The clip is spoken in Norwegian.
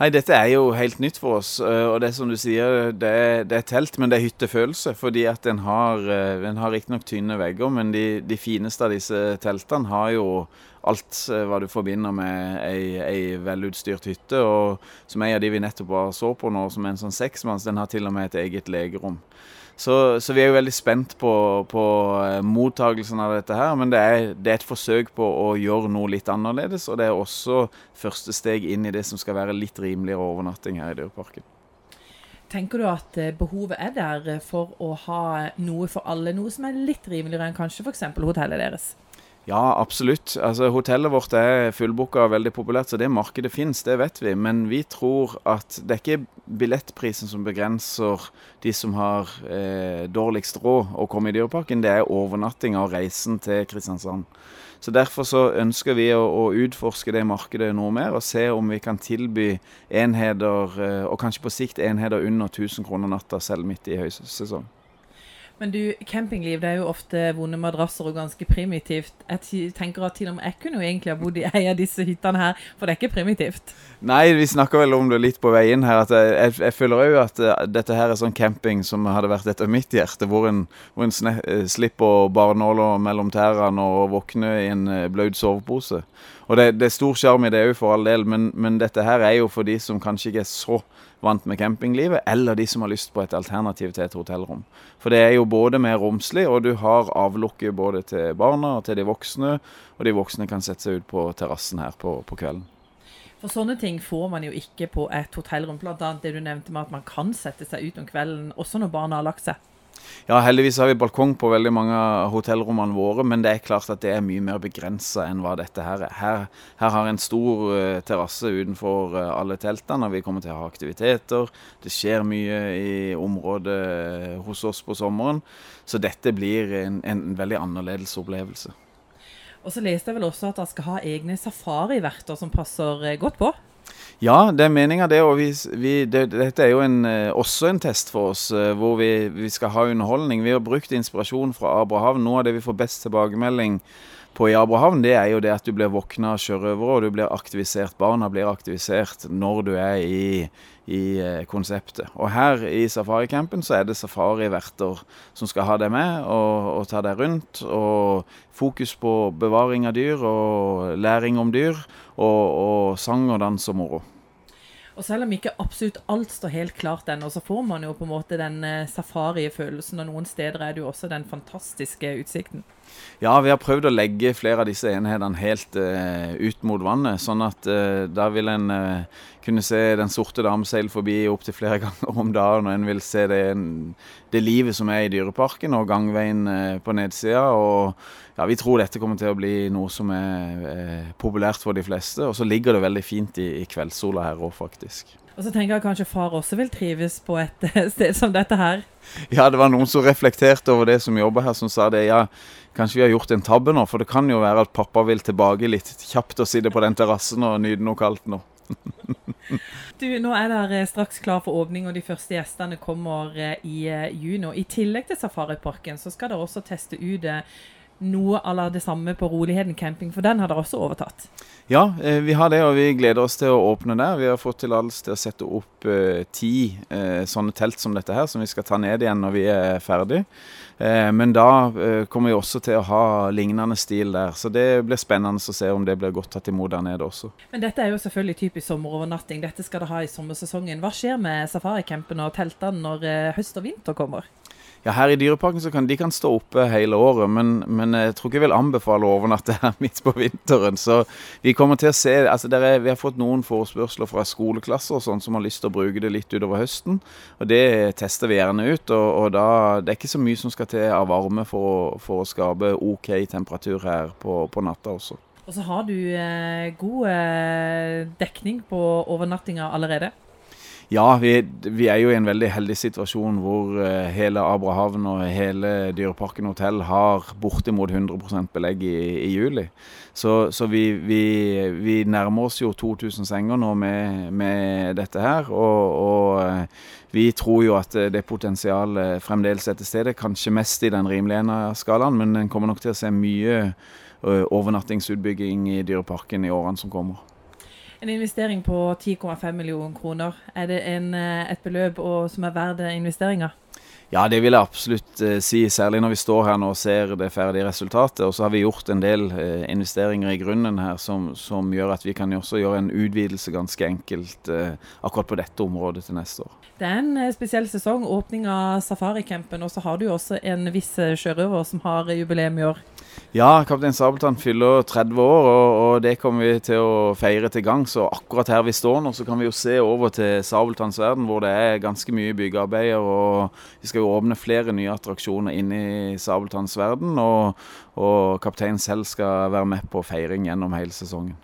Nei, Dette er jo helt nytt for oss. eh, og Det som du sier, det det er telt, men det er hyttefølelse. Fordi at den har, eh, den har riktignok tynne vegger, men de, de fineste av disse teltene har jo alt eh, hva du forbinder med ei, ei velutstyrt hytte. Og som en av de vi nettopp bare så på nå, som er en sånn seksmanns, den har til og med et eget legerom. Så, så, vi er jo veldig spent på, på eh, mottagelsen av dette her. Men det er, det er, et forsøk på å gjøre noe litt annerledes. Og det er også første steg inn i det som skal være litt rimeligere overnatting her i Dyreparken. Tenker du at eh, behovet er der for å ha noe for alle? Noe som er litt rimeligere enn kanskje f.eks. hotellet deres? Ja, absolutt. Altså, hotellet vårt er fullbooka og veldig populært, så det markedet fins, det vet vi. Men vi tror at det er ikke billettprisen som begrenser de som har eh, dårligst råd å komme i Dyreparken, det er overnattinga og reisen til Kristiansand. Så Derfor så ønsker vi å, å, utforske det markedet noe mer, og se om vi kan tilby enheter, eh, og kanskje på sikt enheter under 1000 kroner natta, selv midt i høysesong. Men du, campingliv det er jo ofte vonde madrasser og ganske primitivt. Jeg tenker at til og med jeg kunne jo egentlig ha bodd i en av disse hyttene her, for det er ikke primitivt. Nei, vi snakker vel om det litt på vei inn her. at Jeg, jeg, jeg føler òg at uh, dette her er sånn camping som hadde vært etter mitt hjerte. Hvor en, hvor en sne, uh, slipper barnåla mellom tærne og våkne i en uh, blaut sovepose. Og det, det er stor sjarm i det òg, for all del, men, men, dette her er jo for de som kanskje ikke er så vant med campinglivet, eller de som har lyst på et alternativ til et hotellrom. For det er jo både mer romslig, og du har avlukke både til barna og til de voksne. Og de voksne kan sette seg ut på terrassen her på, på kvelden. For sånne ting får man jo ikke på et hotellrom. Bl.a. det du nevnte med at man kan sette seg ut om kvelden, også når barna har lagt seg. Ja, heldigvis har vi balkong på veldig mange av hotellrommene våre, men det er klart at det er mye mer begrensa enn hva dette her er. Her, her har en stor uh, terrasse utenfor uh, alle teltene, og vi kommer til å ha aktiviteter. Det skjer mye i området uh, hos oss på sommeren, så dette blir en, en veldig annerledes opplevelse. Og så leste jeg vel også at dere skal ha egne safariverter som passer godt på? Ja, det er meninga det. Og vi, vi, det, dette er jo en, eh, også en test for oss, eh, hvor vi, vi, skal ha underholdning. Vi har brukt inspirasjon fra Abrahavn. Noe av det vi får best tilbakemelding på i Abrahavn, det er jo det at du blir våkna sjørøvere, og du blir aktivisert. Barna blir aktivisert når du er i, i eh, konseptet. Og her i safaricampen så er det safariverter som skal ha deg med og, og ta deg rundt. Og fokus på bevaring av dyr og læring om dyr. Og, og sang og dans og moro. Og selv om ikke absolutt alt står helt klart ennå, så får man jo på en måte den safarifølelsen. og noen steder er det jo også den fantastiske utsikten. Ja, vi har prøvd å legge flere av disse enhetene helt uh, ut mot vannet. Sånn at uh, da vil en uh, kunne se Den sorte dame seile forbi opptil flere ganger om dagen. Og en vil se det, det, livet som er i Dyreparken og gangveien på nedsida. Og ja, vi tror dette kommer til å bli noe som er populært for de fleste. Og så ligger det veldig fint i, i kveldssola her òg, faktisk. Og så tenker jeg kanskje far også vil trives på et sted som dette her. Ja, det var noen som reflekterte over det som jobber her, som sa det. Ja, kanskje vi har gjort en tabbe nå, for det kan jo være at pappa vil tilbake litt kjapt og sitte på den terrassen og nyte noe kaldt nå. du, Nå er dere straks klar for åpning, og de første gjestene kommer eh, i eh, juni. I tillegg til Safariparken så skal dere også teste ut noe la det samme på Roligheten camping, for den har dere også overtatt? Ja, eh, vi har det, og vi gleder oss til å åpne der. Vi har fått tillatelse til å sette opp eh, ti eh, sånne telt som dette her, som vi skal ta ned igjen når vi er ferdig. Eh, men da eh, kommer vi også til å ha lignende stil der, så det blir spennende å se om det blir godt tatt imot der nede også. Men dette er jo selvfølgelig typisk sommerovernatting. Dette skal det ha i sommersesongen. Hva skjer med safaricampen og teltene når eh, høst og vinter kommer? Ja, Her i Dyreparken så kan de kan stå oppe hele året, men, men, jeg tror ikke jeg vil anbefale å overnatte her midt på vinteren. Så vi kommer til å se altså er, Vi har fått noen forespørsler fra skoleklasser og sånn som har lyst til å bruke det litt utover høsten. og Det tester vi gjerne ut. og, og da, Det er ikke så mye som skal til av varme for, for å skape OK temperatur her på, på natta også. Og så har du eh, god eh, dekning på overnattinga allerede? Ja, vi, vi, er jo i en veldig heldig situasjon hvor uh, hele Abrahavn og hele Dyreparken hotell har bortimot 100% belegg i, i, juli. Så, så vi, vi, vi, nærmer oss jo 2000 senger nå med, med dette her. Og, og uh, vi tror jo at det potensialet fremdeles er til stede. Kanskje mest i den rimelige skalaen, men en kommer nok til å se mye overnattingsutbygging i Dyreparken i årene som kommer. En investering på 10,5 millioner kroner, er det en, et beløp som er verdt investeringa? Ja, det vil jeg absolutt eh, si, særlig når vi står her nå og ser det ferdige resultatet. Og så har vi gjort en del eh, investeringer i grunnen her som, som, gjør at vi kan også gjøre en utvidelse ganske enkelt eh, akkurat på dette området til neste år. Det er en eh, spesiell sesong, åpning av safaricampen, og så har du jo også en viss eh, sjørøver som har jubileum i år. Ja, Kaptein Sabeltann fyller 30 år, og, og, det kommer vi til å feire til gang. Så akkurat her vi står nå, så kan vi jo se over til Sabeltanns verden, hvor det er ganske mye byggearbeider. og Vi skal jo åpne flere nye attraksjoner inne i Sabeltanns verden. Og, og kapteinen selv skal være med på feiring gjennom hele sesongen.